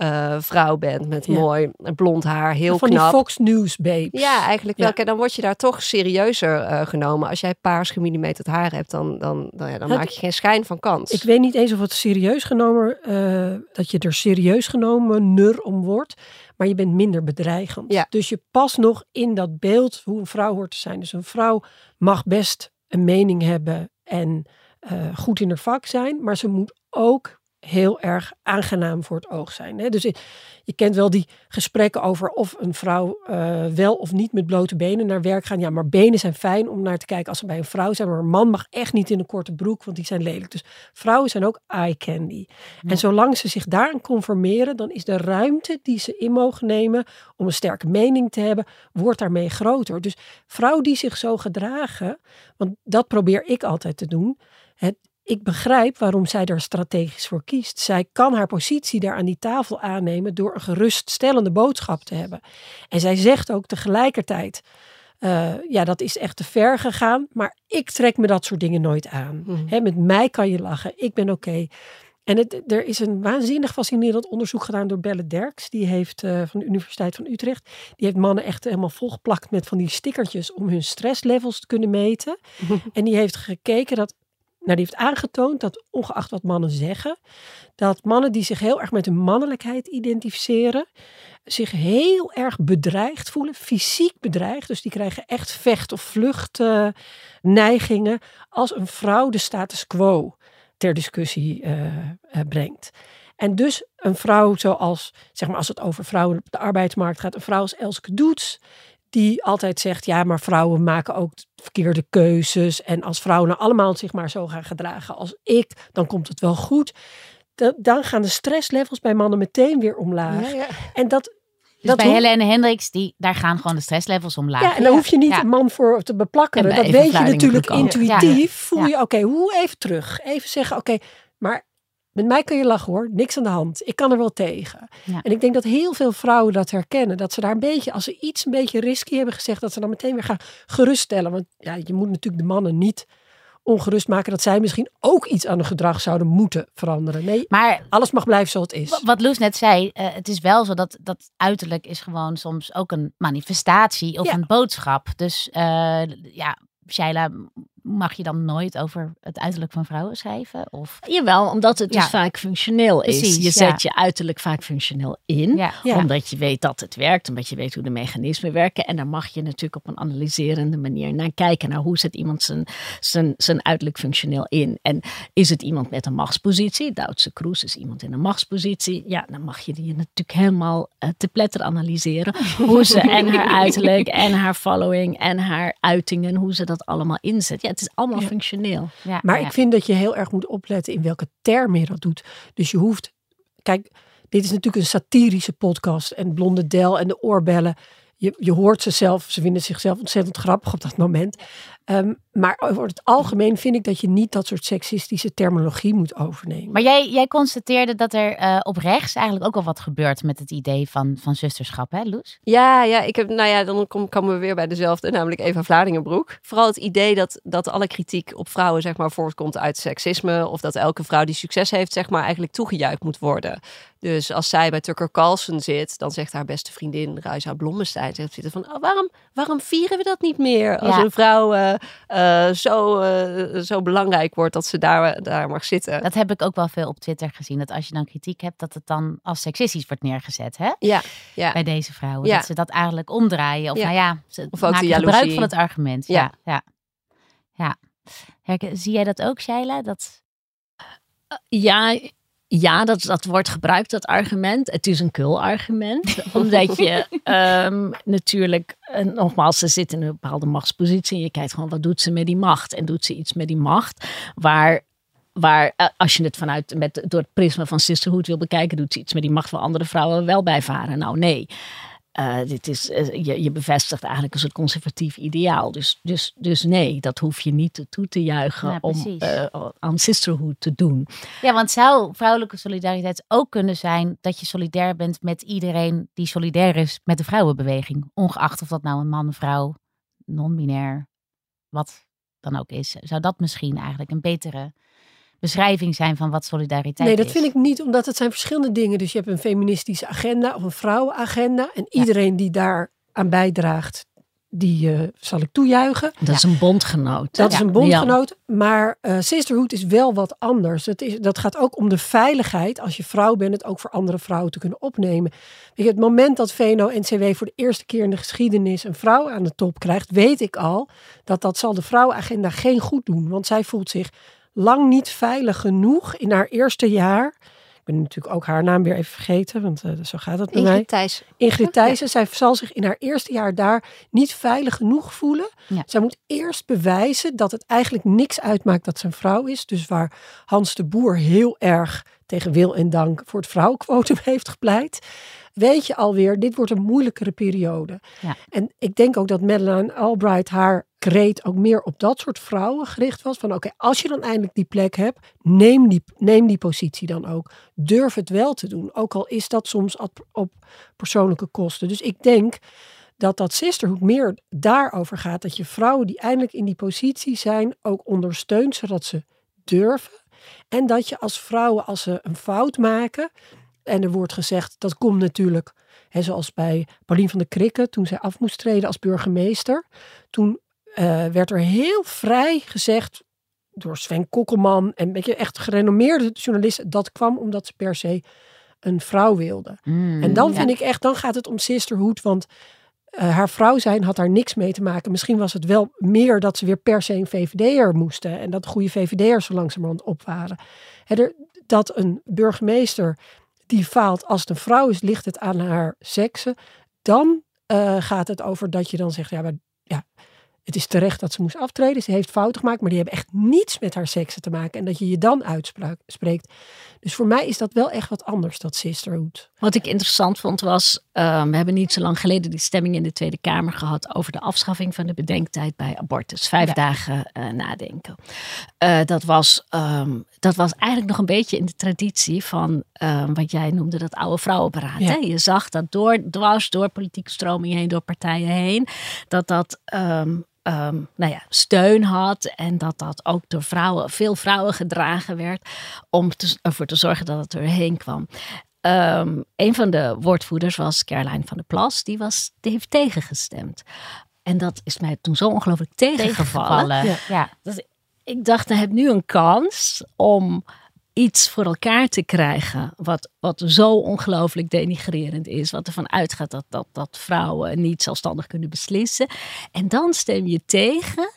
eh, vrouw bent met Ja. mooi blond haar, heel van knap. die Fox News babes. Ja, eigenlijk wel. Kijk, dan word je daar toch serieuzer eh, genomen. Als jij paars gemillimeterd haar hebt, dan, dan, dan, ja, dan maak je geen schijn van kans. Ik weet niet eens of het serieus genomen, eh, dat je er serieus genomen ner om wordt, maar je bent minder bedreigend. Dus je past nog in dat beeld hoe een vrouw hoort te zijn. Dus een vrouw mag best een mening hebben en goed in haar vak zijn, maar ze moet ook heel erg aangenaam voor het oog zijn. Hè? Dus je, kent wel die gesprekken over of een vrouw eh, wel of niet met blote benen naar werk gaan. Ja, maar benen zijn fijn om naar te kijken als ze bij een vrouw zijn. Maar een man mag echt niet in een korte broek, want die zijn lelijk. Dus vrouwen zijn ook eye candy. En zolang ze zich daaraan conformeren, dan is de ruimte die ze in mogen nemen om een sterke mening te hebben, wordt daarmee groter. Dus vrouwen die zich zo gedragen, want dat probeer ik altijd te doen. Het, ik begrijp waarom zij daar strategisch voor kiest. Zij kan haar positie daar aan die tafel aannemen door een geruststellende boodschap te hebben. En zij zegt ook tegelijkertijd. eh, ja, dat is echt te ver gegaan, maar ik trek me dat soort dingen nooit aan. Hè, met mij kan je lachen, ik ben oké. En het, er is een waanzinnig fascinerend onderzoek gedaan door Belle Derks. Die heeft eh, van de Universiteit van Utrecht. Die heeft mannen echt helemaal volgeplakt met van die stickertjes om hun stresslevels te kunnen meten. en die heeft gekeken dat nou, die heeft aangetoond dat ongeacht wat mannen zeggen, dat mannen die zich heel erg met hun mannelijkheid identificeren, zich heel erg bedreigd voelen, fysiek bedreigd. Dus die krijgen echt vecht- of vlucht eh, neigingen als een vrouw de status quo ter discussie eh, eh, brengt. En dus een vrouw zoals, zeg maar als het over vrouwen op de arbeidsmarkt gaat, een vrouw als Elske Doets, die altijd zegt, ja, maar vrouwen maken ook verkeerde keuzes. En als vrouwen allemaal zich maar zo gaan gedragen als ik, dan komt het wel goed. Da- dan gaan de stresslevels bij mannen meteen weer omlaag. En dat, Dus dat bij hoef- Helene Hendricks, die, daar gaan gewoon de stresslevels omlaag. ja, en daar hoef je niet een man voor te beplakkeren. En bij Dat weet je natuurlijk intuïtief. Voel je, oké, hoe even terug. Even zeggen, oké, maar met mij kun je lachen hoor. Niks aan de hand. Ik kan er wel tegen. Ja. En ik denk dat heel veel vrouwen dat herkennen. Dat ze daar een beetje, als ze iets een beetje risky hebben gezegd, dat ze dan meteen weer gaan geruststellen. Want ja, je moet natuurlijk de mannen niet ongerust maken dat zij misschien ook iets aan hun gedrag zouden moeten veranderen. Nee, Maar alles mag blijven zoals het is. Wa- Wat Loes net zei, eh, het is wel zo dat, dat uiterlijk is gewoon soms ook een manifestatie of Ja. een boodschap. Dus eh, ja, Shaila, mag je dan nooit over het uiterlijk van vrouwen schrijven? Of, Jawel, omdat het dus vaak functioneel is. Precies, je ja. zet je uiterlijk vaak functioneel in. ja. Omdat je weet dat het werkt, omdat je weet hoe de mechanismen werken. En daar mag je natuurlijk op een analyserende manier naar kijken. Naar hoe zet iemand zijn, zijn, zijn uiterlijk functioneel in. En is het iemand met een machtspositie? Duitse Kroes is iemand in een machtspositie. Ja, dan mag je die natuurlijk helemaal eh, te pletter analyseren. Hoe ze en haar uiterlijk en haar following en haar uitingen, hoe ze dat allemaal inzet. Ja, het is allemaal Ja. functioneel. ja, Maar ja. ik vind dat je heel erg moet opletten in welke termen je dat doet. Dus je hoeft. Kijk, dit is natuurlijk een satirische podcast. En Blonde Del en de oorbellen. Je, je hoort ze zelf. Ze vinden zichzelf ontzettend grappig op dat moment. Ehm, maar over het algemeen vind ik dat je niet dat soort seksistische terminologie moet overnemen. Maar jij, jij constateerde dat er eh, op rechts eigenlijk ook al wat gebeurt met het idee van, van zusterschap, hè Loes? Ja, ja, ik heb, nou ja, dan kom, komen we weer bij dezelfde, namelijk Eva Vlaardingenbroek. Vooral het idee dat, dat alle kritiek op vrouwen, zeg maar, voortkomt uit seksisme. Of dat elke vrouw die succes heeft, zeg maar, eigenlijk toegejuicht moet worden. Dus als zij bij Tucker Carlson zit, dan zegt haar beste vriendin Ruisa Blommestein, zegt van, oh, waarom, waarom vieren we dat niet meer? Als Ja. een vrouw eh, eh, zo, eh, zo belangrijk wordt dat ze daar, daar mag zitten. Dat heb ik ook wel veel op Twitter gezien. Dat als je dan kritiek hebt, dat het dan als seksistisch wordt neergezet, hè? Ja, ja. Bij deze vrouwen. Ja. Dat ze dat eigenlijk omdraaien. Of Ja. nou ja, ze Of ook de maken gebruik van het argument. Ja, Ja. ja. ja. Herken- zie jij dat ook, Shaila? Dat... Ja, ja dat, dat wordt gebruikt, dat argument. Het is een kul-argument. omdat je ehm, natuurlijk, eh, nogmaals, ze zit in een bepaalde machtspositie. En je kijkt gewoon, wat doet ze met die macht? En doet ze iets met die macht waar... Waar, eh, als je het vanuit met, door het prisma van sisterhood wil bekijken, doet ze iets met die macht waar andere vrouwen wel bij varen. Nou, nee. Eh, dit is, eh, je, je bevestigt eigenlijk een soort conservatief ideaal. Dus, dus, dus nee, dat hoef je niet toe te juichen Ja, om aan sisterhood te doen. Ja, want zou vrouwelijke solidariteit ook kunnen zijn dat je solidair bent met iedereen die solidair is met de vrouwenbeweging? Ongeacht of dat nou een man, vrouw, non-binair, wat dan ook is. Zou dat misschien eigenlijk een betere beschrijving zijn van wat solidariteit Nee, dat is? vind ik niet, omdat het zijn verschillende dingen. Dus je hebt een feministische agenda of een vrouwenagenda. En iedereen die daar aan bijdraagt, die eh, zal ik toejuichen. Dat is een bondgenoot. Dat is een bondgenoot. Maar eh, sisterhood is wel wat anders. Het is, dat gaat ook om de veiligheid, als je vrouw bent, het ook voor andere vrouwen te kunnen opnemen. Weet je, het moment dat VNO-NCW voor de eerste keer in de geschiedenis een vrouw aan de top krijgt, weet ik al dat dat zal de vrouwenagenda geen goed doen. Want zij voelt zich lang niet veilig genoeg in haar eerste jaar. Ik ben natuurlijk ook haar naam weer even vergeten, want uh, zo gaat het bij mij. Ingrid Thijs. Ingrid Thijssen, zij zal zich in haar eerste jaar daar niet veilig genoeg voelen. Ja. Zij moet eerst bewijzen dat het eigenlijk niks uitmaakt dat ze een vrouw is. Dus waar Hans de Boer heel erg tegen wil en dank voor het vrouwenquotum heeft gepleit. Weet je alweer, dit wordt een moeilijkere periode. Ja. En ik denk ook dat Madeleine Albright haar kreet ook meer op dat soort vrouwen gericht was. Van oké, als je dan eindelijk die plek hebt, neem die, neem die positie dan ook. Durf het wel te doen. Ook al is dat soms op, persoonlijke kosten. Dus ik denk dat dat sisterhood meer daarover gaat. Dat je vrouwen die eindelijk in die positie zijn ook ondersteunt. Zodat ze durven. En dat je als vrouwen, als ze een fout maken. En er wordt gezegd, dat komt natuurlijk, hè, zoals bij Paulien van der Krikken, toen zij af moest treden als burgemeester. Toen uh, werd er heel vrij gezegd door Sven Kokkelman en weet je, echt gerenommeerde journalisten. Dat kwam omdat ze per se een vrouw wilde. Mm, en dan ja. vind ik echt, dan gaat het om sisterhood. Want uh, haar vrouw zijn had daar niks mee te maken. Misschien was het wel meer dat ze weer per se een VVD'er moesten. En dat goede VVD'ers zo langzamerhand op waren. He, er, dat een burgemeester die faalt als het een vrouw is, ligt het aan haar seksen. Dan uh, gaat het over dat je dan zegt, ja, maar het is terecht dat ze moest aftreden. Ze heeft fouten gemaakt, maar die hebben echt niets met haar seksen te maken. En dat je je dan uitspreekt. Dus voor mij is dat wel echt wat anders, dat sisterhood. Wat ik interessant vond was, uh, we hebben niet zo lang geleden die stemming in de Tweede Kamer gehad over de afschaffing van de bedenktijd bij abortus. Vijf ja. dagen uh, nadenken. Uh, dat, was, um, dat was eigenlijk nog een beetje in de traditie van um, wat jij noemde dat oude vrouwenberaad. Ja. Je zag dat door, dwars door politieke stromingen heen, door partijen heen, dat dat um, um, nou ja, steun had. En dat dat ook door vrouwen, veel vrouwen gedragen werd. Om te, ervoor te zorgen dat het erheen kwam. Um, een van de woordvoerders was Caroline van der Plas. Die, was, die heeft tegengestemd. En dat is mij toen zo ongelooflijk tegengevallen. tegengevallen. Ja. Dat ik dacht, ik heb nu een kans om iets voor elkaar te krijgen wat, wat zo ongelooflijk denigrerend is. Wat ervan uitgaat dat, dat, dat vrouwen niet zelfstandig kunnen beslissen. En dan stem je tegen.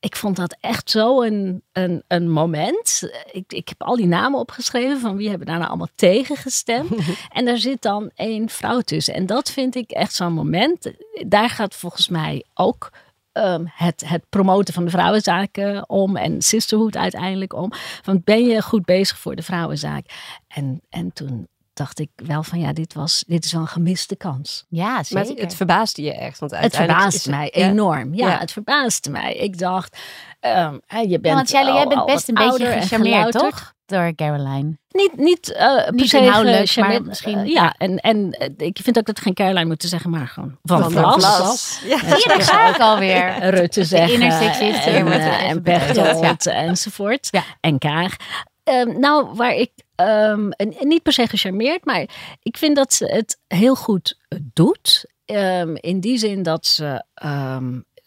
Ik vond dat echt zo een, een, een moment. Ik, ik heb al die namen opgeschreven van wie hebben daar nou allemaal tegen gestemd. en daar zit dan één vrouw tussen. En dat vind ik echt zo'n moment. Daar gaat volgens mij ook Um, het, het, promoten van de vrouwenzaken om en sisterhood uiteindelijk om. Want ben je goed bezig voor de vrouwenzaak? En, en toen dacht ik wel van ja, dit, was, dit is wel een gemiste kans. Ja, zeker. Maar het, het verbaasde je echt. Want het verbaasde is, mij ja. enorm. Ja, ja, het verbaasde mij. Ik dacht, um, je bent ja, want jij, al, jij bent best een beetje en gecharmeerd, toch? Door Caroline. Niet, niet, uh, niet per se inhoudelijk, uh, maar misschien. Uh, ja, en, en ik vind ook dat we geen Caroline moeten zeggen, maar gewoon van, van Vlas. Vlas. Ja, ja daar ga ik alweer. Rutte zeggen. en, en Pechtold ja. enzovoort. Ja. En Kaag. Um, nou, waar ik um, niet per se gecharmeerd, maar ik vind dat ze het heel goed doet. Um, in die zin dat ze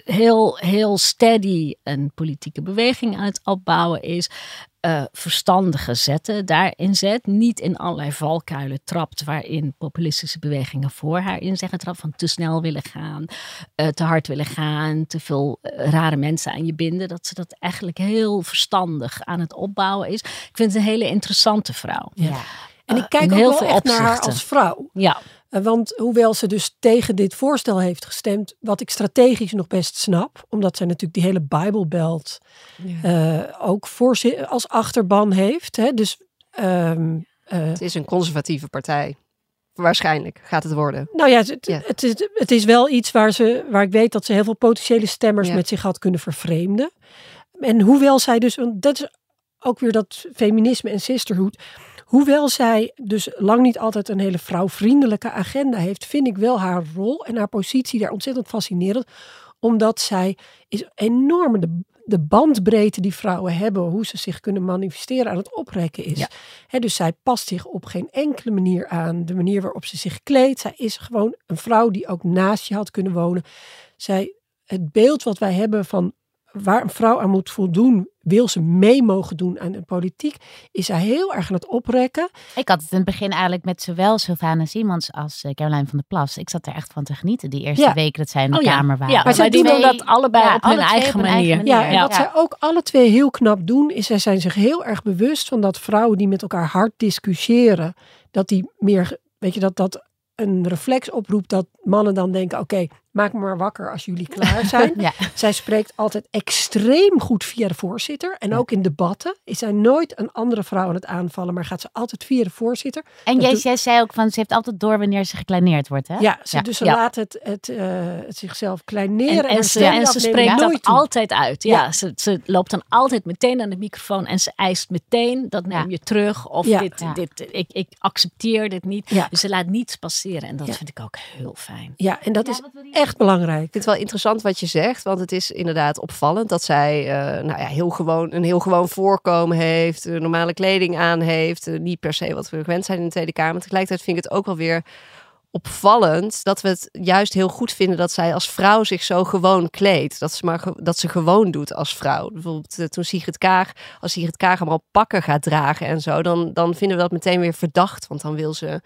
heel, heel steady een politieke beweging aan het opbouwen is. Uh, verstandige zetten daarin zet. Niet in allerlei valkuilen trapt waarin populistische bewegingen voor haar in zeggen. Van te snel willen gaan, uh, te hard willen gaan, te veel uh, rare mensen aan je binden. Dat ze dat eigenlijk heel verstandig aan het opbouwen is. Ik vind het een hele interessante vrouw. Ja. En ik kijk ook heel wel veel echt opzichten. naar haar als vrouw. Ja. Want hoewel ze dus tegen dit voorstel heeft gestemd, wat ik strategisch nog best snap, omdat zij natuurlijk die hele Bijbelbelt ja. uh, ook voor als achterban heeft. Hè? Dus, um, uh, het is een conservatieve partij. Waarschijnlijk gaat het worden. Nou ja, het, ja. het, is, het is wel iets waar, ze, waar ik weet dat ze heel veel potentiële stemmers ja. met zich had kunnen vervreemden. En hoewel zij dus, want dat is ook weer dat feminisme en sisterhood. Hoewel zij dus lang niet altijd een hele vrouwvriendelijke agenda heeft, vind ik wel haar rol en haar positie daar ontzettend fascinerend. Omdat zij is enorm de, de bandbreedte die vrouwen hebben, hoe ze zich kunnen manifesteren aan het oprekken is. Ja. He, dus zij past zich op geen enkele manier aan de manier waarop ze zich kleedt. Zij is gewoon een vrouw die ook naast je had kunnen wonen. Zij, het beeld wat wij hebben van waar een vrouw aan moet voldoen, wil ze mee mogen doen aan de politiek, is zij heel erg aan het oprekken. Ik had het in het begin eigenlijk met zowel Sylvana Simons als uh, Caroline van der Plas. Ik zat er echt van te genieten die eerste Ja. weken dat zij in de Oh ja. kamer waren. Ja, maar zij zij doen dat allebei ja, op alle hun eigen op hun eigen manier. manier. Ja, en wat zij ook alle twee heel knap doen, is zij zijn zich heel erg bewust van dat vrouwen die met elkaar hard discussiëren, dat die meer, weet je, dat dat een reflex oproept dat mannen dan denken, oké, maak me maar wakker als jullie klaar zijn. Ja. Zij spreekt altijd extreem goed via de voorzitter. En ook in debatten is zij nooit een andere vrouw aan het aanvallen, maar gaat ze altijd via de voorzitter. En Dat jij, doet- jij zei ook van, ze heeft altijd door wanneer ze gekleineerd wordt, hè? Ja, ze, Ja. dus ze Ja. laat het, het, eh, het zichzelf kleineren. En, en, ze, en ze spreekt dat nooit toe. altijd uit. Ja, Ja. Ze, ze loopt dan altijd meteen aan de microfoon en ze eist meteen, dat neem Ja. je terug. Of Ja. dit, Ja. dit, ik, ik accepteer dit niet. Ja. Dus ze laat niets passeren en dat Ja. vind ik ook heel fijn. Ja, en dat is echt belangrijk. Ik vind het wel interessant wat je zegt, want het is inderdaad opvallend dat zij eh, nou ja, heel gewoon, een heel gewoon voorkomen heeft, eh, normale kleding aan heeft, eh, niet per se wat we gewend zijn in de Tweede Kamer. Tegelijkertijd vind ik het ook wel weer opvallend dat we het juist heel goed vinden dat zij als vrouw zich zo gewoon kleedt. Dat ze, maar dat ze gewoon doet als vrouw. Bijvoorbeeld toen Sigrid Kaag, als Sigrid Kaag allemaal pakken gaat dragen en zo, dan, dan vinden we dat meteen weer verdacht, want dan wil ze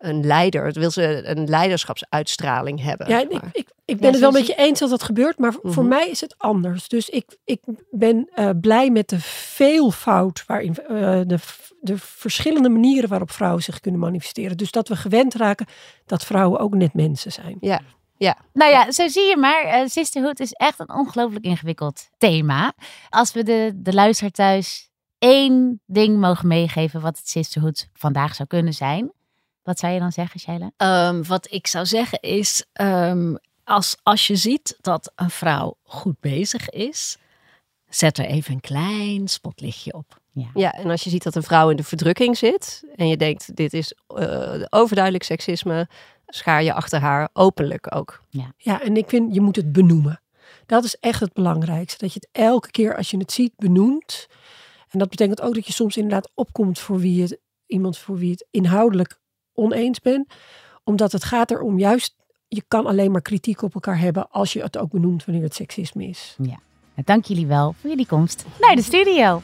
een leider, wil ze een leiderschapsuitstraling hebben. Ja, ik, ik, ik ben Ja, het wel met je eens dat dat gebeurt, maar voor Mhm. mij is het anders. Dus ik, ik ben eh, blij met de veelvoud waarin eh, de, de verschillende manieren waarop vrouwen zich kunnen manifesteren. Dus dat we gewend raken dat vrouwen ook net mensen zijn. ja, Nou ja, zo zie je maar. eh, sisterhood is echt een ongelooflijk ingewikkeld thema. Als we de, de luisteraar thuis één ding mogen meegeven wat het sisterhood vandaag zou kunnen zijn. Wat zou je dan zeggen, Shaila? Ehm, wat ik zou zeggen is, ehm, als, als je ziet dat een vrouw goed bezig is, zet er even een klein spotlichtje op. Ja, en als je ziet dat een vrouw in de verdrukking zit en je denkt dit is eh, overduidelijk seksisme, schaar je achter haar openlijk ook. Ja, en ik vind je moet het benoemen. Dat is echt het belangrijkste. Dat je het elke keer als je het ziet benoemt. En dat betekent ook dat je soms inderdaad opkomt voor wie het, iemand voor wie het inhoudelijk oneens bent. Omdat het gaat erom juist, je kan alleen maar kritiek op elkaar hebben als je het ook benoemt wanneer het seksisme is. Nou, dank jullie wel voor jullie komst naar de studio.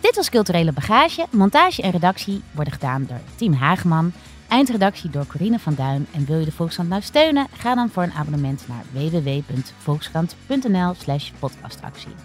Dit was Culturele Bagage. Montage en redactie worden gedaan door Team Hageman. Eindredactie door Corine van Duin. En wil je de Volkskrant nou steunen? Ga dan voor een abonnement naar www.volkskrant.nl slash podcastactie. «